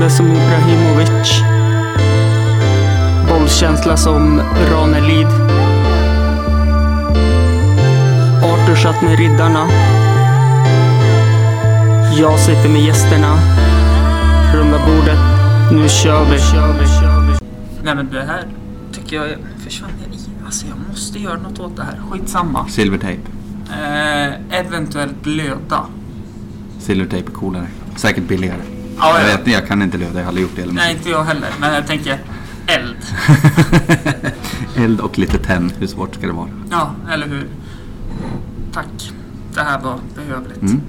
Dribblande som Ibrahimovic. Bollkänsla som Ranelid. Arthur satt med riddarna. Jag sitter med gästerna. Runda bordet. Nu kör vi. Nej men det här tycker jag försvann jag i. Alltså jag måste göra något åt det här. Skitsamma. Silvertejp. Eh, eventuellt löda. Silvertejp är coolare. Säkert billigare. Ja, jag ja. vet jag kan inte löda, jag har aldrig gjort det. Nej, inte jag heller. Men jag tänker eld. Eld och lite tenn, hur svårt ska det vara? Ja, eller hur? Tack. Det här var behövligt. Mm.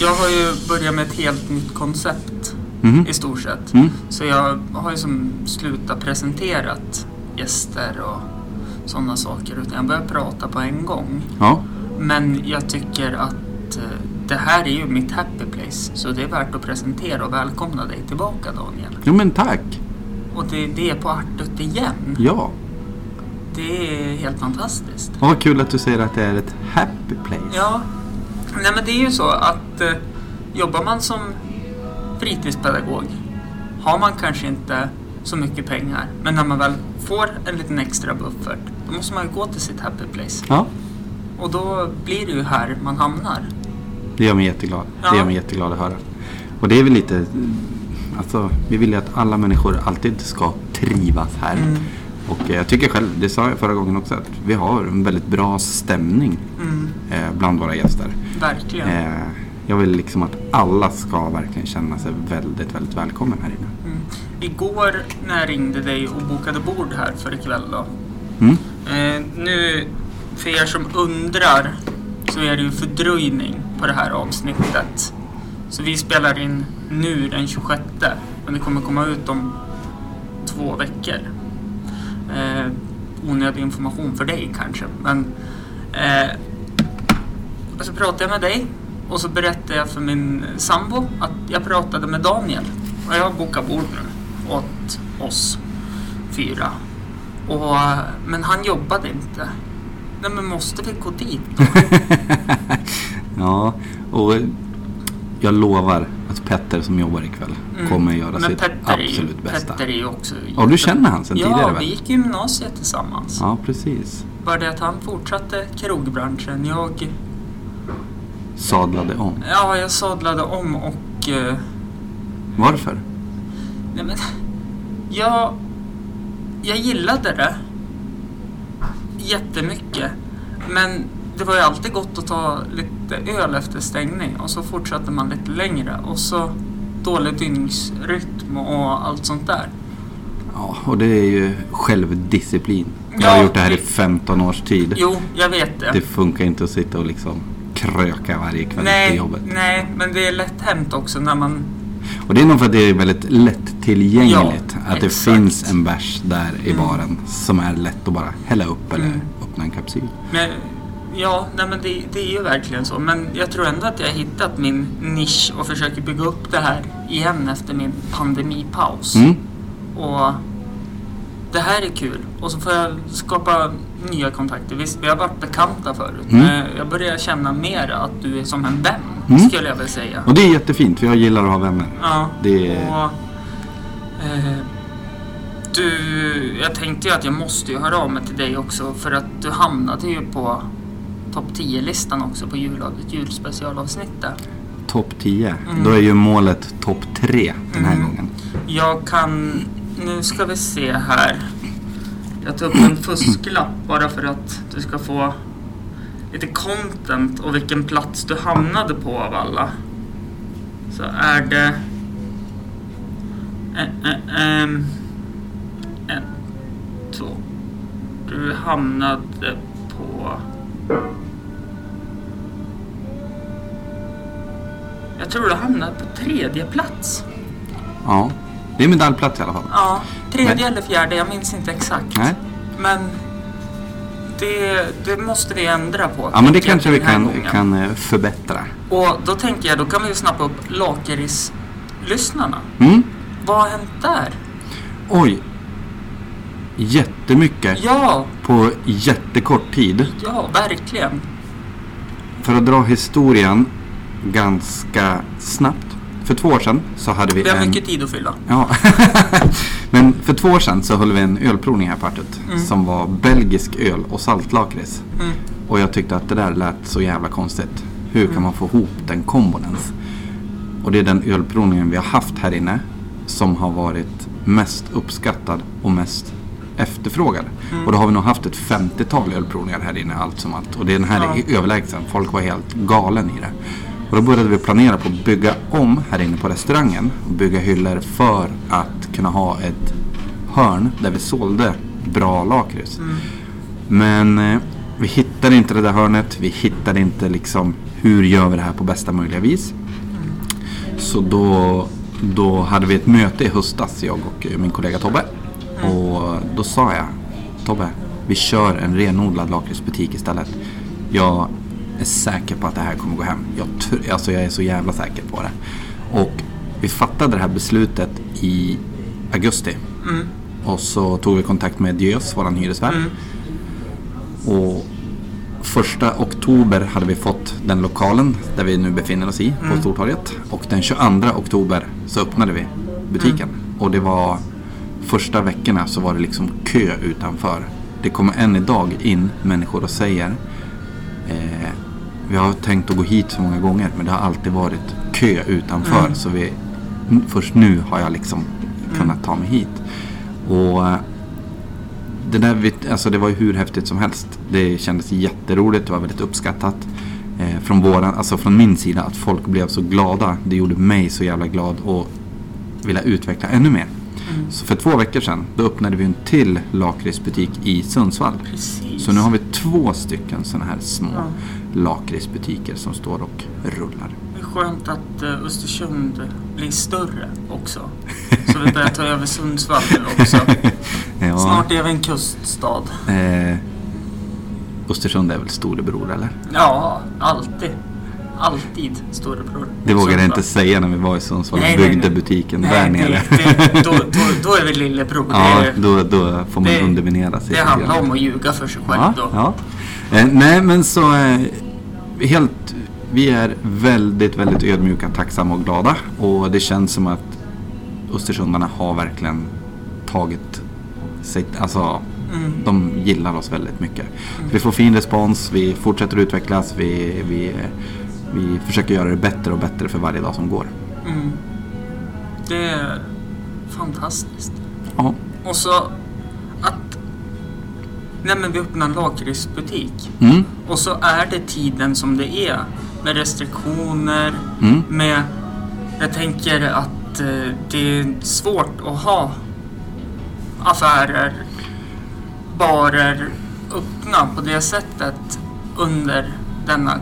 Jag har ju börjat med ett helt nytt koncept Mhm. i stort sett. Mm. Så jag har ju som slutat presenterat gäster och sådana saker. Utan jag börjar prata på en gång. Ja, Men jag tycker att eh, det här är ju mitt happy place. Så det är värt att presentera och välkomna dig tillbaka Daniel. jo men tack. Och det, det är på Artut igen. Ja. Det är helt fantastiskt. Vad kul att du säger att det är ett happy place. Ja, nej men det är ju så att eh, jobbar man som fritidspedagog har man kanske inte så mycket pengar. Men när man väl får en liten extra buffert då måste man ju gå till sitt happy place. Ja, Och då blir det ju här man hamnar. det gör mig jätteglad. Ja. Det gör mig jätteglad att höra. Och det är väl lite, alltså vi vill ju att alla människor alltid ska trivas här. Mm. Och eh, jag tycker själv, det sa jag förra gången också, att vi har en väldigt bra stämning Mm, eh, bland våra gäster. verkligen. Eh, jag vill liksom att alla ska verkligen känna sig väldigt, väldigt välkommen här inne. Mm. Igår när jag ringde dig och bokade bord här för ikväll då. Mm? Eh, nu, för er som undrar, så är det ju fördröjning på det här avsnittet. Så vi spelar in nu den 26, men det kommer komma ut om två veckor. Eh, onödig information för dig kanske, men... Eh, och så pratade jag med dig och så berättade jag för min sambo att jag pratade med Daniel. Och jag har bokat bord nu åt oss fyra. Och, men han jobbade inte. Nej men måste vi gå dit då? Ja, och jag lovar att Petter som jobbar ikväll kommer göra Men sitt Petter är ju, absolut bästa. Petter är ju också... Ja, du känner han sen ja, tidigare vi väl? gick gymnasiet tillsammans. Ja, precis. Bara det att han fortsatte krogbranschen. Jag, Sadlade om. ja, jag sadlade om och... eh, Varför? Nej men, jag, jag gillade det jättemycket. Men det var ju alltid gott att ta lite öl efter stängning och så fortsatte man lite längre och så dålig dygnsrytm och allt sånt där. Ja, och det är ju självdisciplin. Jag Ja, har gjort det här i det- 15 års tid. Jo, jag vet det. Det funkar inte att sitta och liksom kröka varje kväll till nej, jobbet. nej, men det är lätt hänt också när man... Och det är nog för att det är väldigt lättillgängligt. Ja, att det exakt. finns en bärs där i Mm. baren som är lätt att bara hälla upp eller Mm. öppna en kapsyl. Men, ja, nej, men det, det är ju verkligen så. Men jag tror ändå att jag har hittat min nisch och försöker bygga upp det här igen efter min pandemipaus. Mm. Och det här är kul. Och så får jag skapa nya kontakter. Visst, vi har varit bekanta förut. Mm. Men jag börjar känna mer att du är som en vän, Mm. skulle jag väl säga. Och det är jättefint för jag gillar att ha vänner. Ja, Det är- och, eh, du, jag tänkte ju att jag måste ju höra av mig till dig också för att du hamnade ju på topp 10-listan också på julavsnitt, julspecialavsnittet. Topp 10. Mm. Då är ju målet topp 3 den här Mm. gången. Jag kan, nu ska vi se här. Jag tar upp en fusklapp bara för att du ska få lite content och vilken plats du hamnade på av alla. Så är det... Äh, äh, äh, en, två. Du hamnade på... Jag tror du hamnade på tredje plats. Ja, det är medaljplats i alla fall. Ja, tredje Men- eller fjärde, jag minns inte exakt. Nej. Men det, det måste vi ändra på. Ja, men det kanske vi kan, gången. kan eh, förbättra. Och då tänker jag, då kan vi ju snappa upp lakrits-lyssnarna. Mm. Vad har hänt där? Oj. Jättemycket Ja, på jättekort tid. ja, verkligen. för att dra historien ganska snabbt. För två år sedan så hade vi Vi har en... mycket tid att fylla. Ja. Men för två år sedan så höll vi en ölprovning här på Artut. Mm. Som var belgisk öl och saltlakrits. Mm. Och jag tyckte att det där lät så jävla konstigt. Hur kan man få ihop den kombon ens? Och det är den ölprovningen vi har haft här inne som har varit mest uppskattad och mest efterfrågad. Mm. Och då har vi nog haft ett 50-tal ölprovningar här inne allt som allt. Och den här Ja. är överlägsen. Folk var helt galen i det. Och då började vi planera på att bygga om här inne på restaurangen. Och bygga hyllor för att kunna ha ett hörn där vi sålde bra lakrits. Mm. Men eh, vi hittade inte det där hörnet. Vi hittade inte liksom hur gör vi det här på bästa möjliga vis. Så då, då hade vi ett möte i höstas, jag och eh, min kollega Tobbe. Och då sa jag, Tobbe, vi kör en renodlad lakritsbutik istället. Jag är säker på att det här kommer gå hem. Jag, alltså jag är så jävla säker på det. Och vi fattade det här beslutet i augusti. Mm. Och så tog vi kontakt med Diös, våran hyresvärd. Mm. Och första oktober hade vi fått den lokalen där vi nu befinner oss i, på Stortorget. Och den 22 oktober så öppnade vi butiken. Och det var första veckorna så var det liksom kö utanför. Det kommer än idag in människor och säger eh, Vi har tänkt att gå hit så många gånger men det har alltid varit kö utanför. Mm. Så vi, först nu har jag liksom kunnat ta mig hit. Och eh, det, där, alltså det var ju hur häftigt som helst. Det kändes jätteroligt, det var väldigt uppskattat. Eh, från, våran, alltså från min sida, att folk blev så glada. Det gjorde mig så jävla glad och vilja utveckla ännu mer. Mm. Så för två veckor sedan, då öppnade vi en till lakritsbutik i Sundsvall. Precis. Så nu har vi två stycken sådana här små Ja. lakritsbutiker som står och rullar. Det är skönt att eh, Östersund blir större också. Så vi börjar ta över Sundsvall nu också. Ja, Snart är vi en kuststad. Eh, Östersund är väl storebror eller? Ja, alltid. Alltid storebror. Det vågade jag inte säga när vi var i Sundsvall och Nej, nej, byggde nej. butiken Nej, där nere. Det, då, då, då är vi lillebror. Ja, det, då, då får man det- underminera sig. det handlar om att ljuga för sig själv ja, då. ja. Eh, Nej, men så eh, helt, vi är väldigt, väldigt ödmjuka, tacksamma och glada. Och det känns som att Östersundarna har verkligen tagit sig, alltså Mm. de gillar oss väldigt mycket. Vi får fin respons, vi fortsätter utvecklas, vi, vi, vi försöker göra det bättre och bättre för varje dag som går. Mm. Det är fantastiskt. Ja, Och så att... Nej men vi öppnar en lakritsbutik. mm, Och så är det tiden som det är. Med restriktioner, mm, med... Jag tänker att eh, det är svårt att ha affärer, barer öppna på det sättet under denna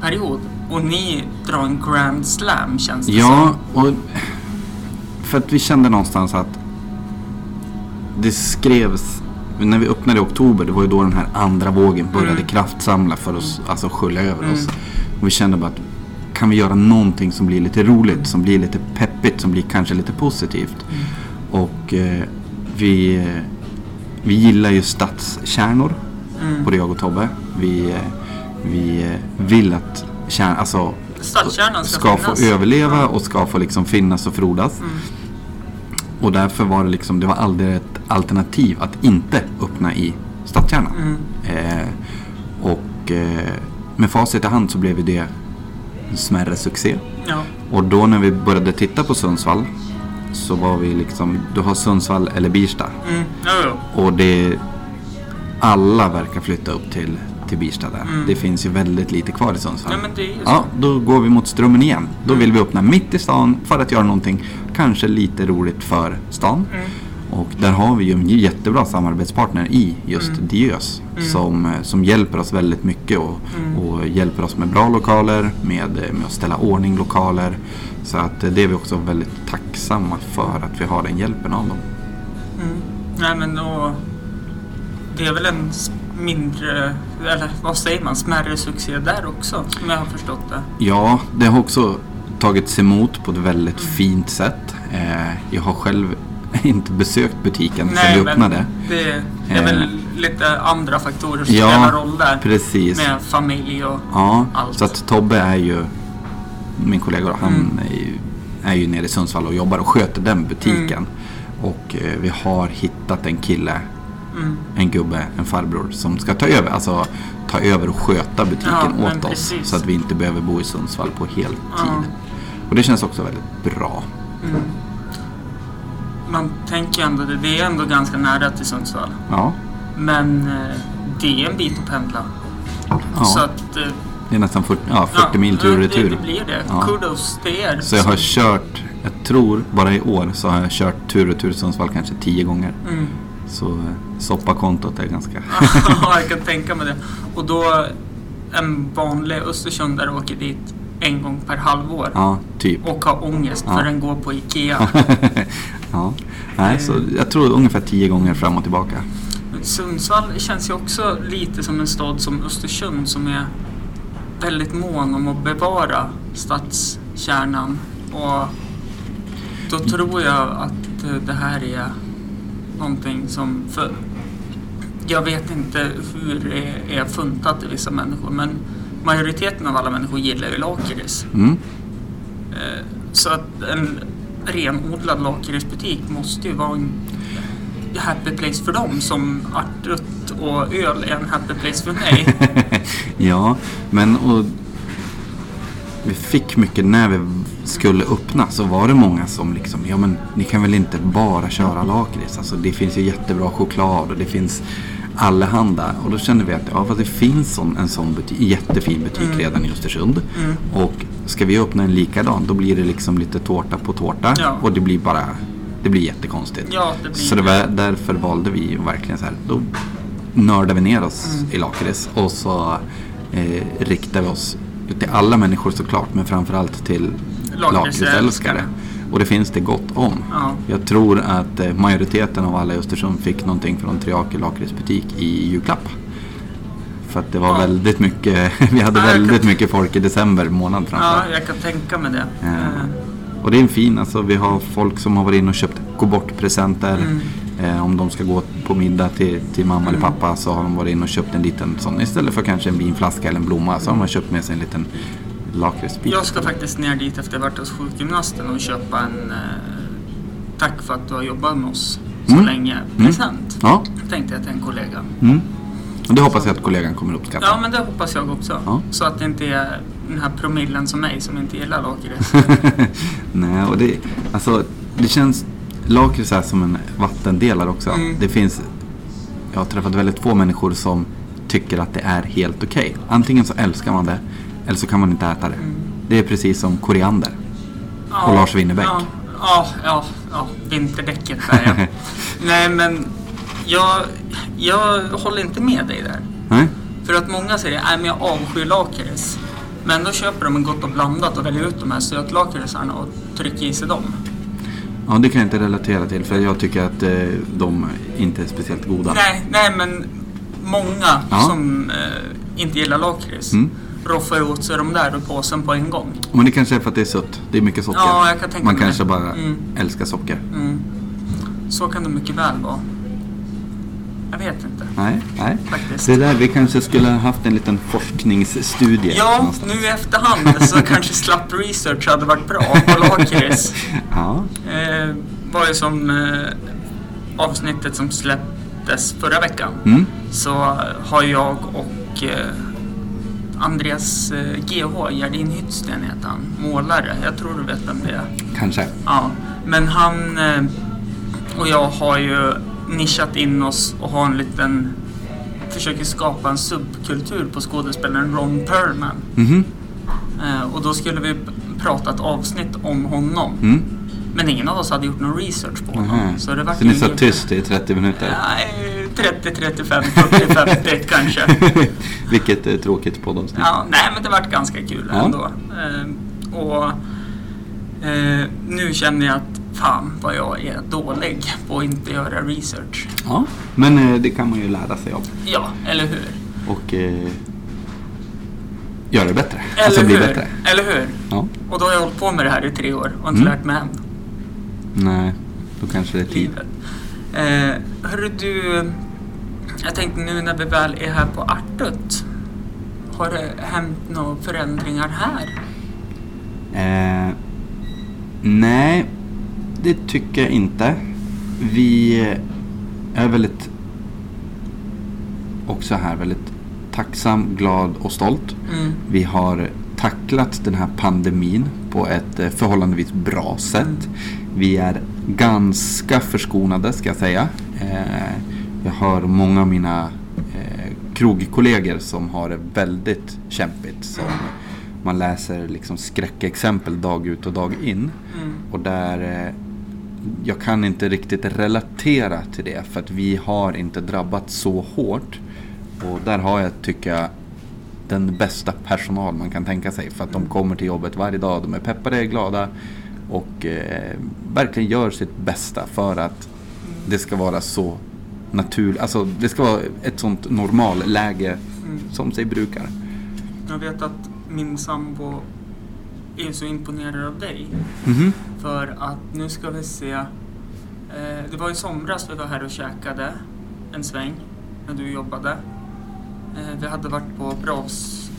covid-period. Och ni drar en grand slam känns det Ja, som. och för att vi kände någonstans att det skrevs när vi öppnade i oktober, det var ju då den här andra vågen började Mm. kraftsamla för oss, alltså skölja över Mm. oss. Och vi kände bara att kan vi göra någonting som blir lite roligt, som blir lite peppigt, som blir kanske lite positivt. Och eh, vi, eh, vi gillar ju stadskärnor, Mm. både jag och Tobbe. Vi, eh, vi eh, vill att kärn, alltså, Stadskärnan ska, ska få överleva och ska få liksom finnas och frodas. Mm. Och därför var det liksom, det var aldrig ett alternativ att inte öppna i stadskärnan. Mm. Eh, och eh, med facit i hand så blev det en smärre succé. Ja. Och då när vi började titta på Sundsvall så var vi liksom, du har Sundsvall eller Birsta. Mm. Jo, jo. Och det, alla verkar flytta upp till, till Birsta där. Mm. Det finns ju väldigt lite kvar i Sundsvall. Ja, men det är ju så. Ja, då går vi mot Strömmen igen. Då vill vi öppna mitt i stan för att göra någonting kanske lite roligt för stan. Mm. Och där har vi ju en jättebra samarbetspartner i just Mm. Diös Mm. som, eh, som hjälper oss väldigt mycket och, Mm. och hjälper oss med bra lokaler, med, med att ställa ordning lokaler. Så att eh, det är vi också väldigt tacksamma för att vi har den hjälpen av dem. Mm. Nej men då... Det är väl en mindre, eller vad säger man, smärre succé där också som jag har förstått det. Ja, det har också tagits emot på ett väldigt fint sätt. Eh, jag har själv inte besökt butiken sedan vi öppnade. men det är väl lite andra faktorer som Ja, spelar roll där. precis. Med familj och Ja, allt. så att Tobbe är ju min kollega han Mm. är, ju, är ju nere i Sundsvall och jobbar och sköter den butiken. Mm. Och eh, vi har hittat en kille, Mm. en gubbe, en farbror som ska ta över, alltså ta över och sköta butiken Ja, åt oss. precis. Så att vi inte behöver bo i Sundsvall på heltid. Ja. Och det känns också väldigt bra. Mm. Man tänker ändå, det är ändå ganska nära till Sundsvall. Ja, Men eh, det är en bit att pendla. ja. Så att... eh, det är nästan 40, ja, 40 ja, mil tur och det, retur. det blir det. Ja. Kudos till er. Så jag har kört, jag tror bara i år så har jag kört tur och retur Sundsvall kanske 10 gånger. Mm. Så eh, soppakontot är ganska... Ja, jag kan tänka mig det. Och då en vanlig Östersundare åker dit en gång per halvår Ja, typ. och har ångest Ja. för den går på IKEA. ja. Nej, så jag tror ungefär 10 gånger fram och tillbaka. Sundsvall känns ju också lite som en stad som Östersund som är väldigt mån om att bevara stadskärnan. Och då tror jag att eh, det här är någonting som... För jag vet inte hur det är funtat i vissa människor men majoriteten av alla människor gillar ju lakrits. Mm. Eh, Så att en renodlad lakritsbutik måste ju vara en happy place för dem som artrött och öl är en happy place för mig. ja, men och vi fick mycket när vi skulle öppna så var det många som liksom, ja men ni kan väl inte bara köra lakrits. Alltså det finns ju jättebra choklad och det finns allehanda. Och då kände vi att ja, fast det finns en sån butik, jättefin butik Mm. redan i Östersund. Mm. Och ska vi öppna en likadan då blir det liksom lite tårta på tårta. Ja. Och det blir bara, det blir jättekonstigt. Ja, det blir Så det var, därför valde vi verkligen så här, då nördade vi ner oss Mm. i lakrits och så eh, riktade vi oss till alla människor såklart men framförallt till Lakritsälskare. Och det finns det gott om. Ja. Jag tror att eh, majoriteten av alla i Östersund fick någonting från Triakel lakritsbutik i julklapp. För att det var Ja. väldigt mycket, vi hade Ja, väldigt kan- mycket folk i december månad ja, framförallt. jag kan tänka mig det. Ja. Eh, Och det är en fin, alltså vi har folk som har varit inne och köpt gå bort-presenter. Mm. Eh, om de ska gå på middag till, till mamma eller Mm. pappa så har de varit inne och köpt en liten sån. Istället för kanske en vinflaska eller en blomma så har man köpt med sig en liten lakritsbit. Jag ska faktiskt ner dit efter varit hos sjukgymnasten och köpa en eh, tack för att du har jobbat med oss så Mm. länge Mm. present. Ja. Tänkte jag till en kollega. Mm. Och det hoppas jag att kollegan kommer uppskatta. Ja, men det hoppas jag också. Ja. Så att det inte är den här promillen som mig som inte gillar lakrits. Nej, och det, alltså, det känns lakrits är som en vattendelare också. Mm. Det finns, jag har träffat väldigt få människor som tycker att det är helt okej. Antingen så älskar man det eller så kan man inte äta det. Mm. Det är precis som koriander. Ja, Och Lars Winnerbäck. Ja, ja, ja, ja vinterdäcket där ja. Nej, men jag, jag håller inte med dig där. Nej? För att många säger att jag avskyr lakrits. Men då köper de en gott och blandat och väljer ut de här sötlakritsarna och trycker i sig dem. Ja, det kan jag inte relatera till för jag tycker att eh, de inte är speciellt goda. Nej, nej men många Ja. som eh, inte gillar lakrits Mm. roffar åt sig de där ur påsen på en gång. Men det kanske är för att det är sött. Det är mycket socker. Ja, jag kan tänka Man kanske det. bara Mm. älskar socker. Mm. Så kan det mycket väl vara. Jag vet inte. Nej, nej. Faktiskt. Det där, vi kanske skulle ha haft en liten forskningsstudie. Ja, någonstans. nu i efterhand så kanske slapp research hade varit bra på lakrits. Ja. Eh, var ju som eh, avsnittet som släpptes förra veckan. Mm. Så har jag och eh, Andreas eh, GH, Gerdin Hyttsten heter han, målare. Jag tror du vet vem det är. Kanske. Ja, men han eh, och jag har ju nischat in oss och har en liten försöker skapa en subkultur på skådespelaren Ron Perlman. Mhm. Eh, och då skulle vi prata ett avsnitt om honom. Mm. Men ingen av oss hade gjort någon research på honom. Aha. Så, det var Så ni satt tyst i 30 minuter? Nej, 30, 35, 40, 50 kanske. Vilket är tråkigt poddavsnitt. Ja, nej, men det vart ganska kul Ja. ändå. Eh, och eh, nu känner jag att fan vad jag är dålig på att inte göra research. Ja, men eh, det kan man ju lära sig av. Ja, eller hur? Och eh, göra det bättre. Eller alltså bli hur? bättre. Eller hur? Ja. Och då har jag hållit på med det här i tre år och inte Mm. lärt mig än. Nej, då kanske det är tid. Livet. Eh, hörru du, jag tänkte nu när vi väl är här på Artut. Har det hänt några förändringar här? Eh, nej, det tycker jag inte. Vi är väldigt också här väldigt tacksam, glad och stolt. Mm. Vi har tacklat den här pandemin på ett eh, förhållandevis bra sätt. Vi är ganska förskonade ska jag säga. Eh, jag hör många av mina eh, krogkollegor som har det väldigt kämpigt. Som man läser liksom skräckexempel dag ut och dag in. Mm. Och där jag kan inte riktigt relatera till det för att vi har inte drabbats så hårt. Och där har jag, tycker jag, den bästa personal man kan tänka sig. För att de kommer till jobbet varje dag, de är peppade, glada och eh, verkligen gör sitt bästa för att det ska vara så naturligt. Alltså det ska vara ett sånt normalläge Mm. som sig brukar. Jag vet att min sambo är så imponerad av dig. Mhm. För att nu ska vi se. Eh, det var i somras vi var här och käkade en sväng när du jobbade. Eh, vi hade varit på bras,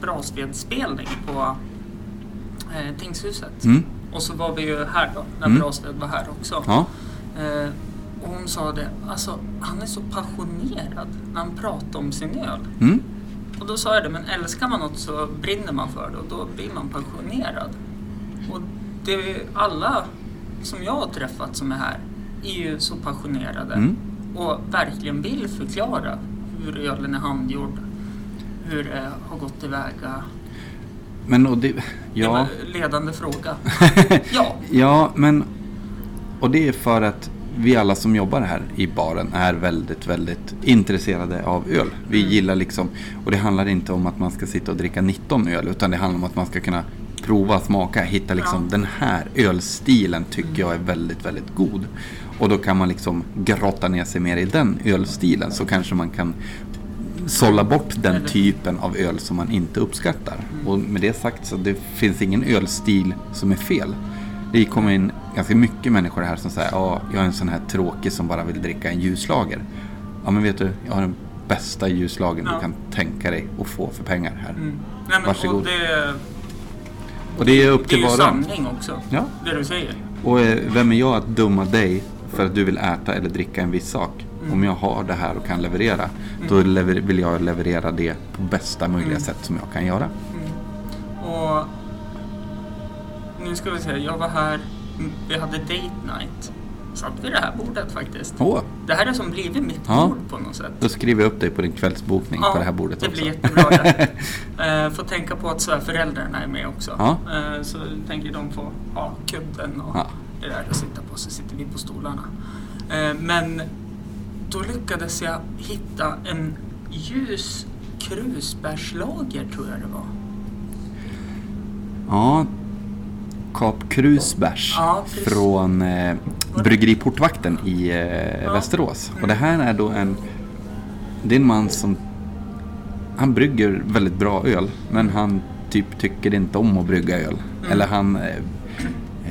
Brasvedsspelning på eh, Tingshuset. Mm. Och så var vi ju här då, när Mm. Brasved var här också. Ja. Eh, och hon sa det, alltså han är så passionerad när han pratar om sin öl. Mm. Och då sa jag det, men älskar man något så brinner man för det och då blir man passionerad. Och det är alla som jag har träffat som är här är ju så passionerade Mm. och verkligen vill förklara hur ölen är handgjord, hur det har gått tillväga. Men och det, Det ja. var en ledande fråga. ja, Ja, men och det är för att vi alla som jobbar här i baren är väldigt, väldigt intresserade av öl. Vi Mm. gillar liksom, och det handlar inte om att man ska sitta och dricka 19 öl utan det handlar om att man ska kunna prova, smaka, hitta liksom Ja. den här ölstilen tycker jag är väldigt, väldigt god. Och då kan man liksom grotta ner sig mer i den ölstilen så kanske man kan sålla bort den typen av öl som man inte uppskattar. Och med det sagt så det finns ingen ölstil som är fel. Det kommer in ganska mycket människor här som säger ja, jag är en sån här tråkig som bara vill dricka en ljuslager. Ja, men vet du, jag har den bästa ljuslagen Ja. du kan tänka dig att få för pengar här. mm. Nej, men, Varsågod. och det, Och det är upp det är till ju var och en. sanning också, Ja. det du säger. Och eh, vem är jag att döma dig för att du vill äta eller dricka en viss sak? Mm. Om jag har det här och kan leverera, då lever- vill jag leverera det på bästa möjliga Mm. sätt som jag kan göra. Och nu ska vi se, jag var här, mm, vi hade date night. Satt vid det här bordet faktiskt. Åh, Det här är som blivit mitt Ja. bord på något sätt. då skriver jag upp dig på din kvällsbokning på det här bordet det också. blir jättebra det. Eh, får tänka på att svärföräldrarna är med också. Ja. Eh, så tänker de få ha kudden och Ja. det där att sitta på, så sitter vi på stolarna. Eh, men då lyckades jag hitta en ljus krusbärslager tror jag det var. Ja, Kap Krusbärs Ja, från eh, Bryggeriportvakten i eh, Ja. Västerås. Och det här är då en, det är en man som, han brygger väldigt bra öl, men han typ tycker inte om att brygga öl. Mm. Eller han, eh,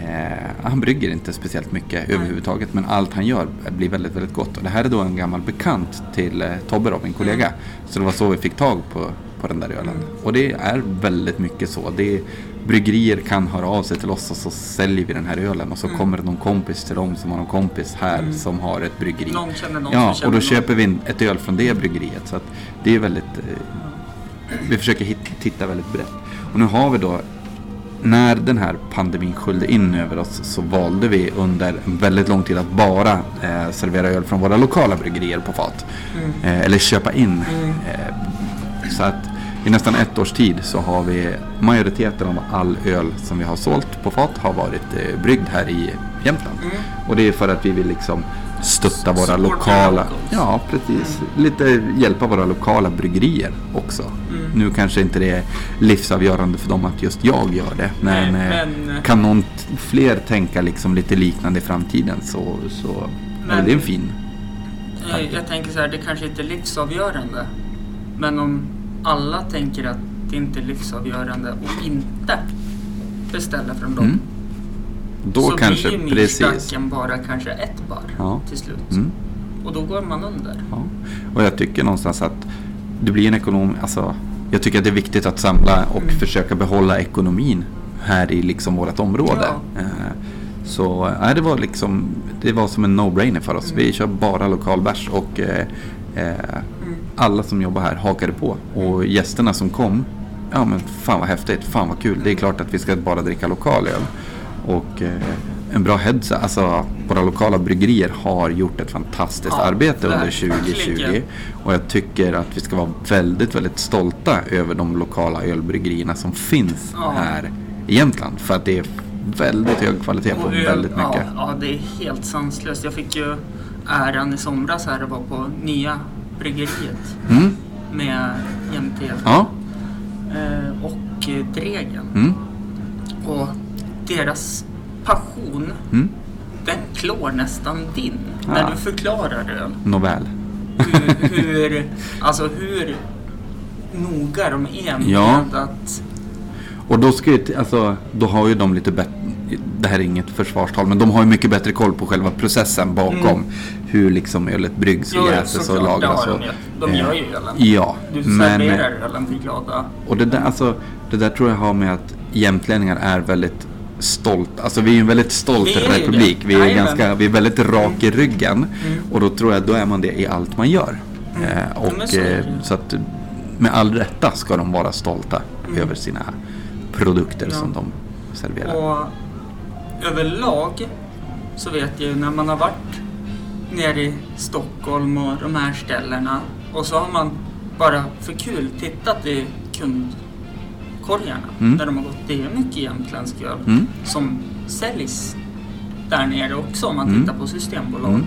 eh, han brygger inte speciellt mycket överhuvudtaget, men allt han gör blir väldigt, väldigt gott. Och det här är då en gammal bekant till eh, Tobbe då, min kollega. Så det var så vi fick tag på, på den där ölen. Och det är väldigt mycket så. Det är, bryggerier kan höra av sig till oss och så säljer vi den här ölen och så kommer det någon kompis till dem som har någon kompis här som har ett bryggeri. Någon känner någon Ja, och då någon. köper vi ett öl från det bryggeriet. Så det är väldigt... Eh, vi försöker hit, titta väldigt brett. Och nu har vi då... När den här pandemin sköljde in över oss så valde vi under en väldigt lång tid att bara eh, servera öl från våra lokala bryggerier på fat. Mm. Eh, eller köpa in. Eh, så att i nästan ett års tid så har vi majoriteten av all öl som vi har sålt på fat har varit eh, bryggd här i Jämtland. Mm. Och det är för att vi vill liksom stötta våra Support lokala, ja precis, lite hjälpa våra lokala bryggerier också. Mm. Nu kanske inte det är livsavgörande för dem att just jag gör det. Men, Nej, eh, men- kan någon fler tänka liksom lite liknande i framtiden så, så är Men- det en fin. Eh, Jag tänker så här, det kanske inte är livsavgörande. Men om alla tänker att det inte är livsavgörande och inte beställer från dem. Mm. Då så kanske, blir myrstacken bara kanske ett bar Ja. till slut. Mm. Och då går man under. Ja. Och jag tycker någonstans att det blir en ekonom... Alltså, jag tycker att det är viktigt att samla och Mm. försöka behålla ekonomin här i liksom vårt område. Ja. Eh, Så nej, det var liksom det var som en no-brainer för oss. Mm. Vi kör bara lokalbärs och eh, eh. Alla som jobbar här hakade på. Och gästerna som kom, ja men fan vad häftigt, fan vad kul. Det är klart att vi ska bara dricka lokal öl. Och eh, en bra heads alltså våra lokala bryggerier har gjort ett fantastiskt Ja, arbete under verkligen. 2020. Och jag tycker att vi ska vara väldigt, väldigt stolta över de lokala ölbryggerierna som finns Ja. här i Jämtland. För att det är väldigt hög kvalitet på Och öl- väldigt mycket. Ja, ja, det är helt sanslöst. Jag fick ju äran i somras här att vara på nya bryggeriet Mm, med jämte ja, eh, och eh, Dregen. mm, Och deras passion, mm. den klår nästan din Ja. när du förklarar öl. Nåväl. Hur, hur, alltså hur noga de är med Ja. att... Och då ska ju, alltså, då har ju de lite bättre, det här är inget försvarstal, men de har ju mycket bättre koll på själva processen bakom. Mm. Hur liksom ölet bryggs, Jo, jäses och lagras. det har de. De eh, gör ju ölen. Ja, Du men, serverar ölen till glada. och det där, alltså, det där tror jag har med att jämtlänningar är väldigt stolt, alltså vi är ju en väldigt stolt Vi republik. Vi är, ganska, vi är väldigt rak i ryggen. Mm. Och då tror jag då är man det i allt man gör. Mm. Eh, och så eh, så att med all rätta ska de vara stolta Mm. över sina produkter Ja. som de serverar. Och överlag så vet jag ju när man har varit nere i Stockholm och de här ställena och så har man bara för kul tittat i kundkorgarna Mm. där de har gått. Det är mycket jämtländsk öl Mm. som säljs där nere också om man Mm. tittar på systembolag. Mm.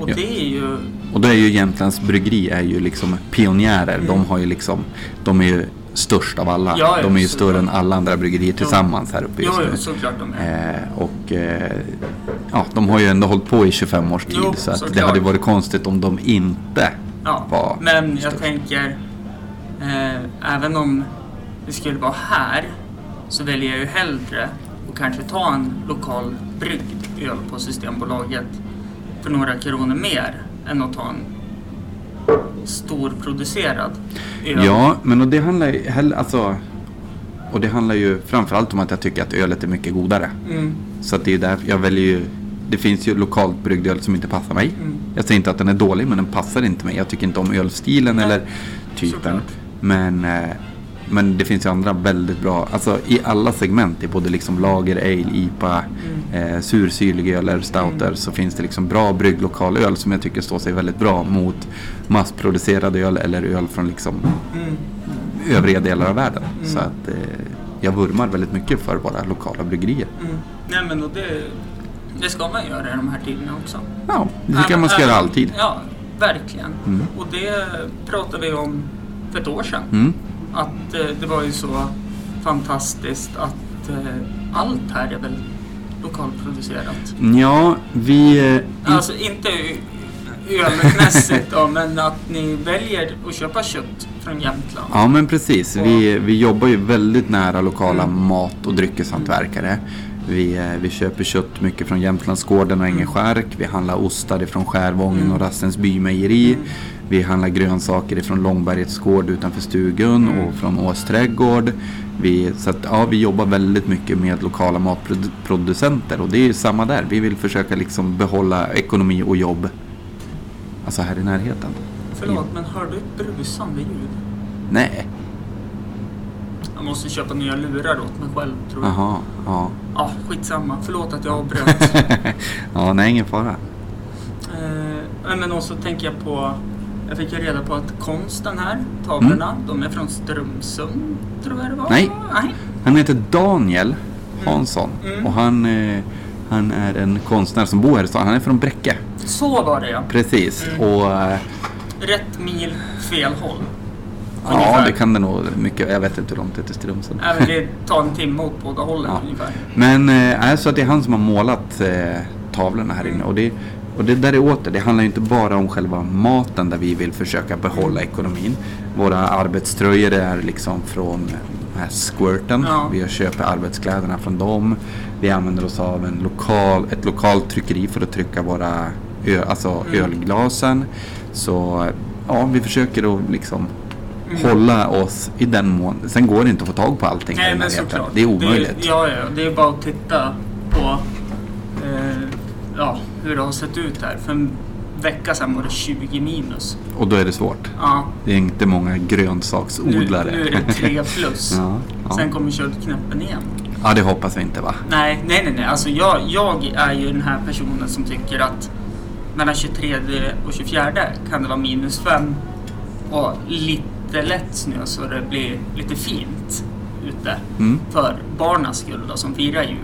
Och Ja. det är ju... Och då är ju Jämtlands bryggeri är ju liksom pionjärer. Mm. De har ju liksom, de är ju störst av alla. Ja, ja, de är ju större än alla andra bryggerier tillsammans här uppe just nu. såklart de är. Eh, och eh, ja, de har ju ändå hållit på i 25 års tid. Jo, så att det hade varit konstigt om de inte Ja, var men jag störst. tänker, eh, även om det skulle vara här så väljer jag ju hellre att kanske ta en lokal bryggd öl på Systembolaget för några kronor mer än att ta en storproducerad öl. Ja, men och det handlar alltså, och det handlar ju framförallt om att jag tycker att ölet är mycket godare. Mm, Så att det är därför jag väljer ju Det finns ju lokalt bryggd öl som inte passar mig. mm, Jag säger inte att den är dålig men den passar inte mig. Jag tycker inte om ölstilen Nej, eller typen. såklart. Men, eh, men det finns ju andra väldigt bra, alltså i alla segment, i både liksom lager, ale, IPA, mm. eh, sursyrlig öl eller stouter Mm. så finns det liksom bra brygg lokal öl som jag tycker står sig väldigt bra mot massproducerad öl eller öl från liksom Mm. övriga delar av världen. Mm. Så att eh, jag vurmar väldigt mycket för våra lokala bryggerier. Mm. Nej men och det, det ska man göra i de här tiderna också. Ja, det tycker jag man ska göra alltid. Ja, verkligen. Mm. Och det pratade vi om för ett år sedan. Att eh, det var ju så fantastiskt att eh, allt här är väl lokalproducerat. Ja, vi... eh, Alltså inte ölmässigt då, men att ni väljer att köpa kött från Jämtland. Ja men precis. Vi, vi jobbar ju väldigt nära lokala Mm. mat och dryckeshantverkare. Vi, eh, vi köper kött mycket från Jämtlandsgården och Ängelskärk. Vi handlar ostar ifrån Skärvången och Rastensby mejeri. Mm. Vi handlar grönsaker ifrån Långbergets gård utanför stugun Mm. och från Ås trädgård. Vi, så att, ja, vi jobbar väldigt mycket med lokala matproducenter och det är samma där. Vi vill försöka liksom behålla ekonomi och jobb. Alltså här i närheten. Förlåt, men hör du ett brusande ljud? Nej, måste köpa nya lurar åt mig själv tror jag. jaha, ja. Ja, skitsamma. Förlåt att jag avbröt. ja, nej ingen fara. Eh, men också tänker jag på, jag fick ju reda på att konsten här, tavlorna, de är från Strömsund, tror jag det var? Mm. Nej. Nej. Han heter Daniel Hansson Mm. och han, eh, han är en konstnär som bor här i stan. Han är från Bräcke. Så var det ja. Precis. Mm. Och eh, Rätt mil, fel håll. Ja, Ungefär. det kan det nog mycket. Jag vet inte hur långt det är till Strömsund. Även det tar en timme åt båda hållen Ja. ungefär. Men eh, är så att det är han som har målat eh, tavlorna här inne. Och det, och det där är åter, det handlar ju inte bara om själva maten där vi vill försöka behålla ekonomin. Våra arbetströjor är liksom från den här squirten. Ja. Vi köper arbetskläderna från dem. Vi använder oss av en lokal, ett lokalt tryckeri för att trycka våra ö, alltså Mm. ölglasen. Så ja, vi försöker att liksom Mm. hålla oss i den mån. Sen går det inte att få tag på allting i Nej här repen. såklart. Det är omöjligt. Det, ja, ja, det är bara att titta på eh, ja, hur det har sett ut här. För en vecka sedan var det 20 minus. Och då är det svårt. Ja, Det är inte många nu, grönsaksodlare. nu är det 3 plus. ja, ja. Sen kommer köttknäppen igen. ja, det hoppas vi inte va? Nej, nej, nej. nej. Alltså jag, jag är ju den här personen som tycker att mellan 23 och 24 kan det vara minus 5 och lite lätt snö så det blir lite fint ute. Mm. För barnens skull då, som firar jul.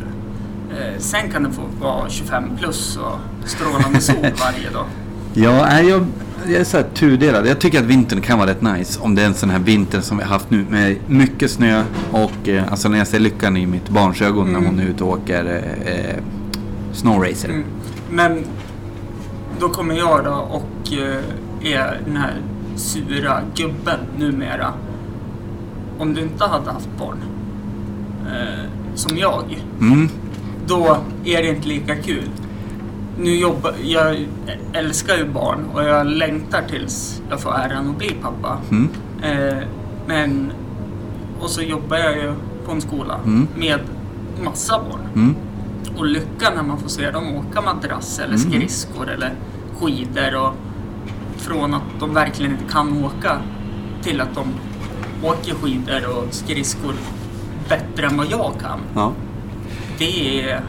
Eh, sen kan det få vara 25 plus och strålande sol varje dag. Ja, jag, jag är så här tudelad. Jag tycker att vintern kan vara rätt nice. Om det är en sån här vinter som vi har haft nu med mycket snö. Och eh, alltså när jag ser lyckan i mitt barns ögon Mm. när hon är ute och åker eh, eh, snowracer. Mm. Men då kommer jag då och eh, är den här sura gubben numera. Om du inte hade haft barn, eh, som jag, Mm. då är det inte lika kul. Nu jobbar, jag älskar ju barn och jag längtar tills jag får äran att bli pappa. Mm. Eh, men, och så jobbar jag ju på en skola Mm. med massa barn. Mm. Och lyckan när man får se dem åka madrass eller Mm. skridskor eller skidor och från att de verkligen inte kan åka till att de åker skidor och skridskor bättre än vad jag kan. Ja. Det är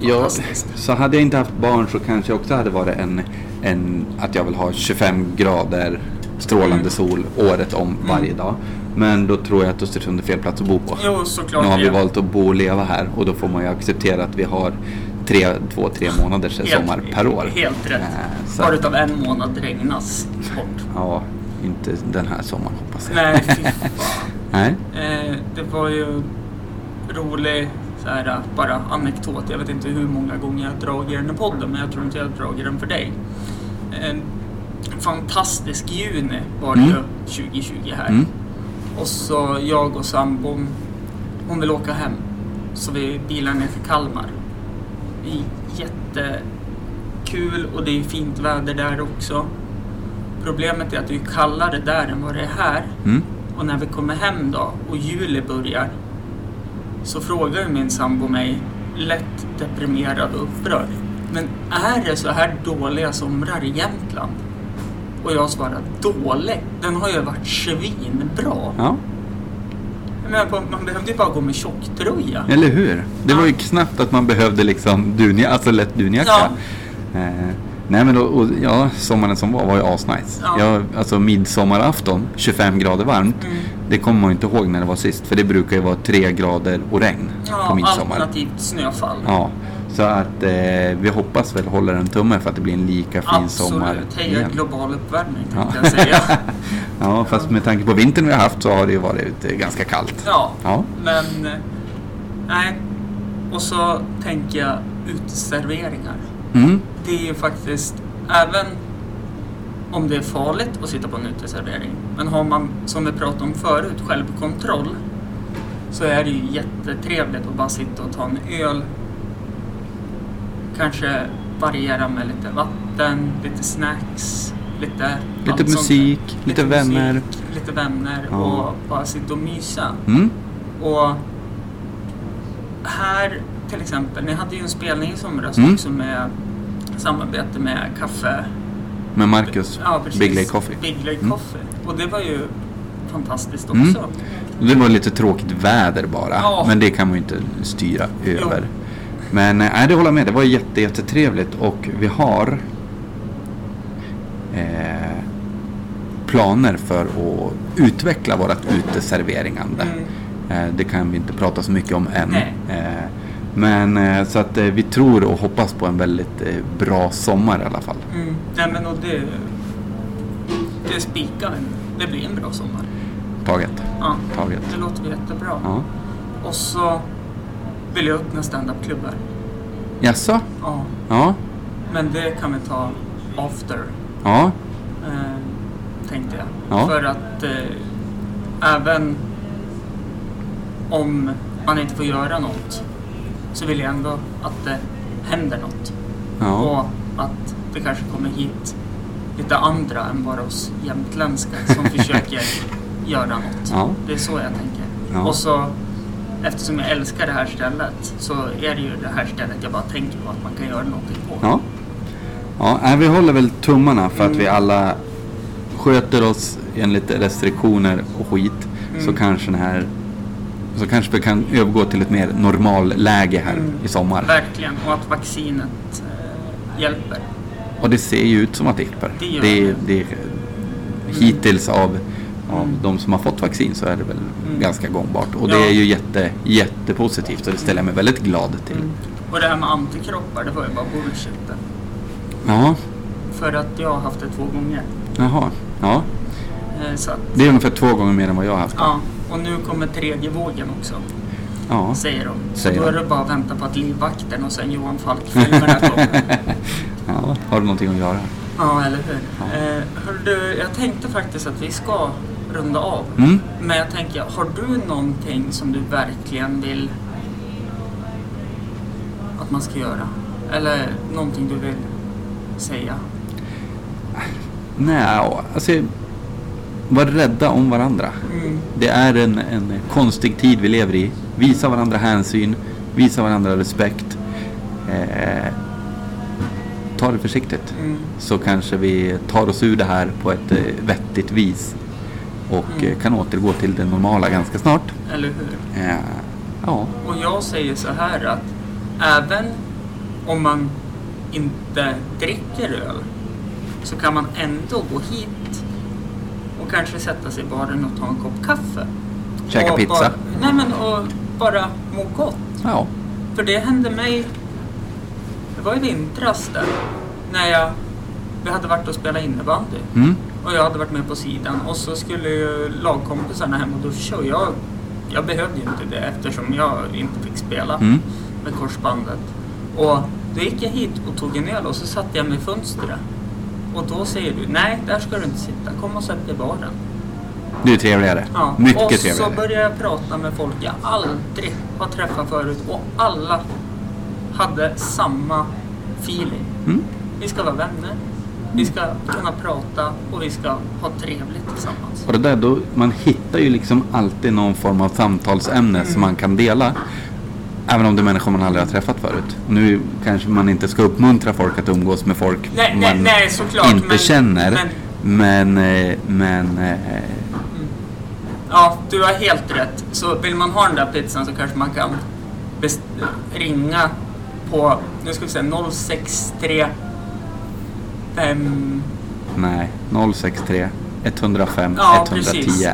Ja, fantastiskt. så hade jag inte haft barn så kanske jag också hade varit en, en att jag vill ha 25 grader strålande Mm. sol året om varje dag. Men då tror jag att Östersund är fel plats att bo på. Jo, såklart. Nu har vi valt att bo och leva här och då får man ju acceptera att vi har tre, två, tre månaders sommar per år. Helt rätt. Eh, så- Bara utav en månad regnas bort. Ja, inte den här sommaren hoppas jag. Nej, fy fan. Nej. Eh, det var ju rolig så här, bara anekdot. Jag vet inte hur många gånger jag dragit den i podden, men jag tror inte jag dragit den för dig. En fantastisk juni var det Mm. ju 2020 här. Mm. Och så jag och sambon, hon vill åka hem. Så vi bilar ner till Kalmar. Det är jättekul och det är fint väder där också. Problemet är att det är kallare där än vad det är här. Mm. Och när vi kommer hem då och juli börjar så frågar min sambo mig lätt deprimerad och upprörd. Men är det så här dåliga somrar i Jämtland? Och jag svarar dålig. Den har ju varit svinbra. Ja, Men man behövde ju bara gå med tjocktröja. eller hur? Det var ju knappt att man behövde liksom dunja, alltså lätt dunjacka. Ja. Eh, nej men då, och, ja, sommaren som var var ju asnice. Ja. Ja, alltså midsommarafton, 25 grader varmt. Mm. Det kommer man ju inte ihåg när det var sist. För det brukar ju vara 3 grader och regn på Ja, midsommar. alternativt snöfall. Ja, så att eh, vi hoppas väl hålla en tumme för att det blir en lika fin sommar Absolut. Heja global uppvärmning Ja. tänkte jag säga. Ja, fast med tanke på vintern vi har haft så har det ju varit eh, ganska kallt. Ja, Ja. men eh, nej. Och så tänker jag uteserveringar. Mm. Det är ju faktiskt, även om det är farligt att sitta på en uteservering, men har man, som vi pratade om förut, självkontroll, så är det ju jättetrevligt att bara sitta och ta en öl. Kanske variera med lite vatten, lite snacks, lite... Lite musik, där. lite vänner. Musik, lite vänner Ja. och bara sitta och mysa. Mm. Och här till exempel, ni hade ju en spelning i somras Mm. också med samarbete med kaffe... Med Marcus, Ja, precis. Big Lake Coffee. Big Lake Mm. Coffee. Och det var ju fantastiskt Mm. också. Det var lite tråkigt väder bara. Ja. Men det kan man ju inte styra över. Jo. Men eh, nej, det håller jag med. Det var jätte, jättetrevligt och vi har eh, planer för att utveckla vårt uteserverande. Mm. Eh, det kan vi inte prata så mycket om än. Eh, men eh, så att eh, vi tror och hoppas på en väldigt eh, bra sommar i alla fall. Mm. Nej men och det... Det spikar. Det blir en bra sommar. Taget. Ja, Taget. det låter jättebra. Ja. Och så vill jag öppna standup-klubbar. Jaså? Ja, Ja. men det kan vi ta after. Ja. eh, tänkte jag. Ja. För att eh, även om man inte får göra något så vill jag ändå att det händer något. Ja. Och att det kanske kommer hit lite andra än bara oss jämtländska som försöker göra något. Ja. Det är så jag tänker. Ja. Och så eftersom jag älskar det här stället så är det ju det här stället jag bara tänker på att man kan göra någonting på. Ja. Ja, vi håller väl tummarna för att Mm. vi alla sköter oss enligt restriktioner och skit. Så Mm. kanske den här så kanske vi kan övergå till ett mer normalläge här Mm. i sommar. Verkligen. Och att vaccinet eh, hjälper. Och det ser ju ut som att det hjälper. Det gör det, det. det, hittills av, av Mm. de som har fått vaccin så är det väl Mm. ganska gångbart. Och Ja. det är ju jätte, jättepositivt och det ställer jag mig väldigt glad till. Mm. Och det här med antikroppar, det var ju bara bullshit. Ja, För att jag har haft det två gånger. jaha. Ja, Eh, så att, det är ungefär två gånger mer än vad jag har haft. ja. Och nu kommer tredje vågen också, Ja. säger de. Så Säger då är de. det bara att vänta på att livvakten och sen Johan Falk-filmerna kommer. ja, har du någonting att göra? Ja, eller hur? Ja. Eh, hör du, jag tänkte faktiskt att vi ska runda av. Mm? Men jag tänker, har du någonting som du verkligen vill att man ska göra? Eller någonting du vill säga? Nej, alltså var rädda om varandra. Mm. Det är en, en konstig tid vi lever i. Visa varandra hänsyn, visa varandra respekt. Eh, ta det försiktigt. Mm. Så kanske vi tar oss ur det här på ett eh, vettigt vis. Och Mm. eh, kan återgå till det normala ganska snart. Eller hur? Eh, ja, Och jag säger så här att även om man inte dricker öl så kan man ändå gå hit och kanske sätta sig i baren och ta en kopp kaffe. Käka Och pizza. Bara, nej men och bara må gott. ja. För det hände mig, det var i vintras där, när jag, vi hade varit och spelat innebandy. Mm. Och jag hade varit med på sidan och så skulle ju lagkompisarna hem och duscha och jag, jag behövde ju inte det eftersom jag inte fick spela Mm. med korsbandet. Och då gick jag hit och tog en öl och så satte jag mig i fönstret. Och då säger du, nej där ska du inte sitta, kom och sätt dig i baren. Det är trevligare. Ja. Mycket och trevligare. så började jag prata med folk jag aldrig har träffat förut och alla hade samma feeling. Mm. Vi ska vara vänner, vi ska kunna prata och vi ska ha trevligt tillsammans. Och det där, då, man hittar ju liksom alltid någon form av samtalsämne som man kan dela. Även om det är människor man aldrig har träffat förut. Nu kanske man inte ska uppmuntra folk att umgås med folk Nej, nej, man nej, såklart, inte men- känner. men- Men, eh, men eh, Ja, du har helt rätt. Så vill man ha den där pizzan så kanske man kan ringa på, nu ska vi se, 063 5... nej, 063 105 Ja, 110. precis. Ja.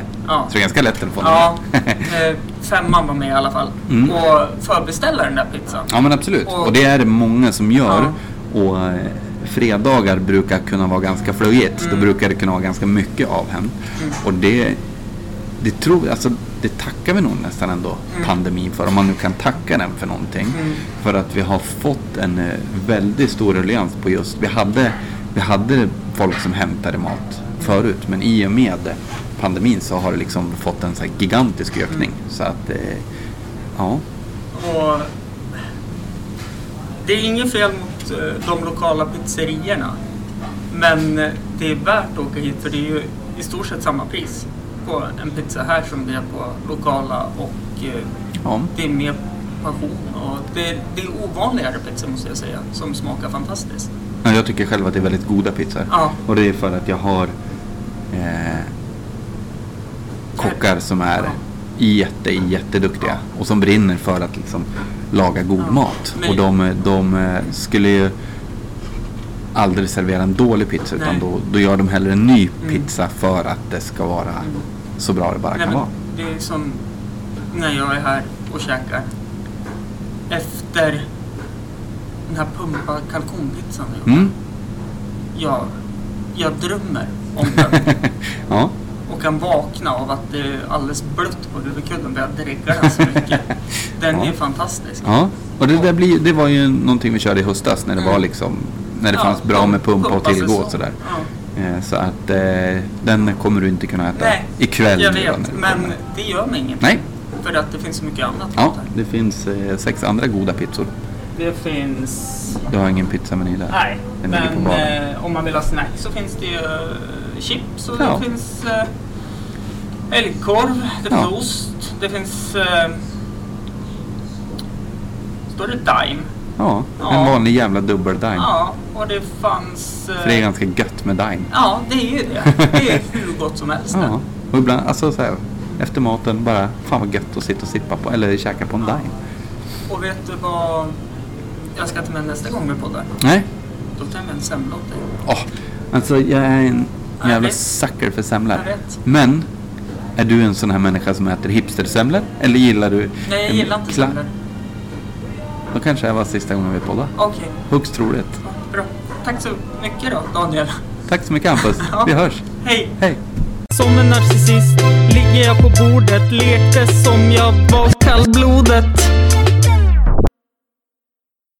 Så det är ganska lätt telefon. Ja, eh, femman var med i alla fall. Mm. Och förbeställa den där pizzan. Ja men absolut. Och- Och, det är det många som gör. Och eh, fredagar brukar kunna vara ganska flöjigt. Då Mm. brukar det kunna vara ganska mycket av hem. Mm. Och det, det tror alltså det tackar vi nog nästan ändå Mm. pandemin för. Om man nu kan tacka den för någonting. Mm. För att vi har fått en eh, väldigt stor ruljans på just, vi hade, vi hade folk som hämtade mat förut. Men i och med pandemin så har det liksom fått en så här gigantisk ökning. Mm. Så att, eh, ja. Och det är inget fel mot eh, de lokala pizzerierna. Men eh, det är värt att åka hit för det är ju i stort sett samma pris på en pizza här som det är på lokala och ja. det är mer passion och det, det är ovanligare pizza måste jag säga som smakar fantastiskt. Ja, jag tycker själv att det är väldigt goda pizzor. Ja. Och det är för att jag har eh, kockar som är jätte, jätteduktiga och som brinner för att liksom laga god mat. Och de, de eh, skulle ju aldrig servera en dålig pizza utan då, då gör de hellre en ny Mm. pizza för att det ska vara Mm. så bra det bara kan vara. det är som när jag är här och käkar. Efter den här pumpa kalkonpizzan jag. Mm. jag, jag drömmer om den ja. och kan vakna av att det är alldeles blött på huvudkudden för jag dreggar den så mycket. Den Ja. är fantastisk. ja, och det, där blir, det var ju någonting vi körde i höstas när det Mm. var liksom när det Ja, fanns bra med pumpa och sig tillgå så. och sådär. Ja. Eh, Så att eh, den kommer du inte kunna äta Nej, ikväll. jag vet, men kommer. det gör mig inget. Nej, För att det finns så mycket annat ja, det finns eh, sex andra goda pizzor. Det finns... Du har ingen pizzameny där? Nej, Den men eh, om man vill ha snack så finns det ju eh, chips och Ja. det finns eh, älgkorv, det finns Ja. ost, det finns... Eh, står det Dime? Ja, Ja. en vanlig jävla dubbel dime. Ja, och det fanns... eh, För det är ganska gött med dime. Ja, det är ju det. Det är hur gott som helst. Ja. Och ibland, alltså så här, efter maten bara, fan vad gött att sitta och sippa på, eller käka på en dime. Och vet du vad jag ska ta med nästa gång vi poddar? Nej. Då tar jag med en semla åt dig. Åh, alltså jag är en Jag jävla sucker för semlor. Men, är du en sån här människa som äter hipstersemlor? Eller gillar du... Nej, jag en gillar inte semlor. Då kanske det var sista gången vi poddade. Okej, Högst troligt. bra. Tack så mycket då, Daniel. Tack så mycket Hampus. Ja. Vi hörs. Hej! Hej. Som en narcissist ligger jag på bordet Lekte som jag var kallblodet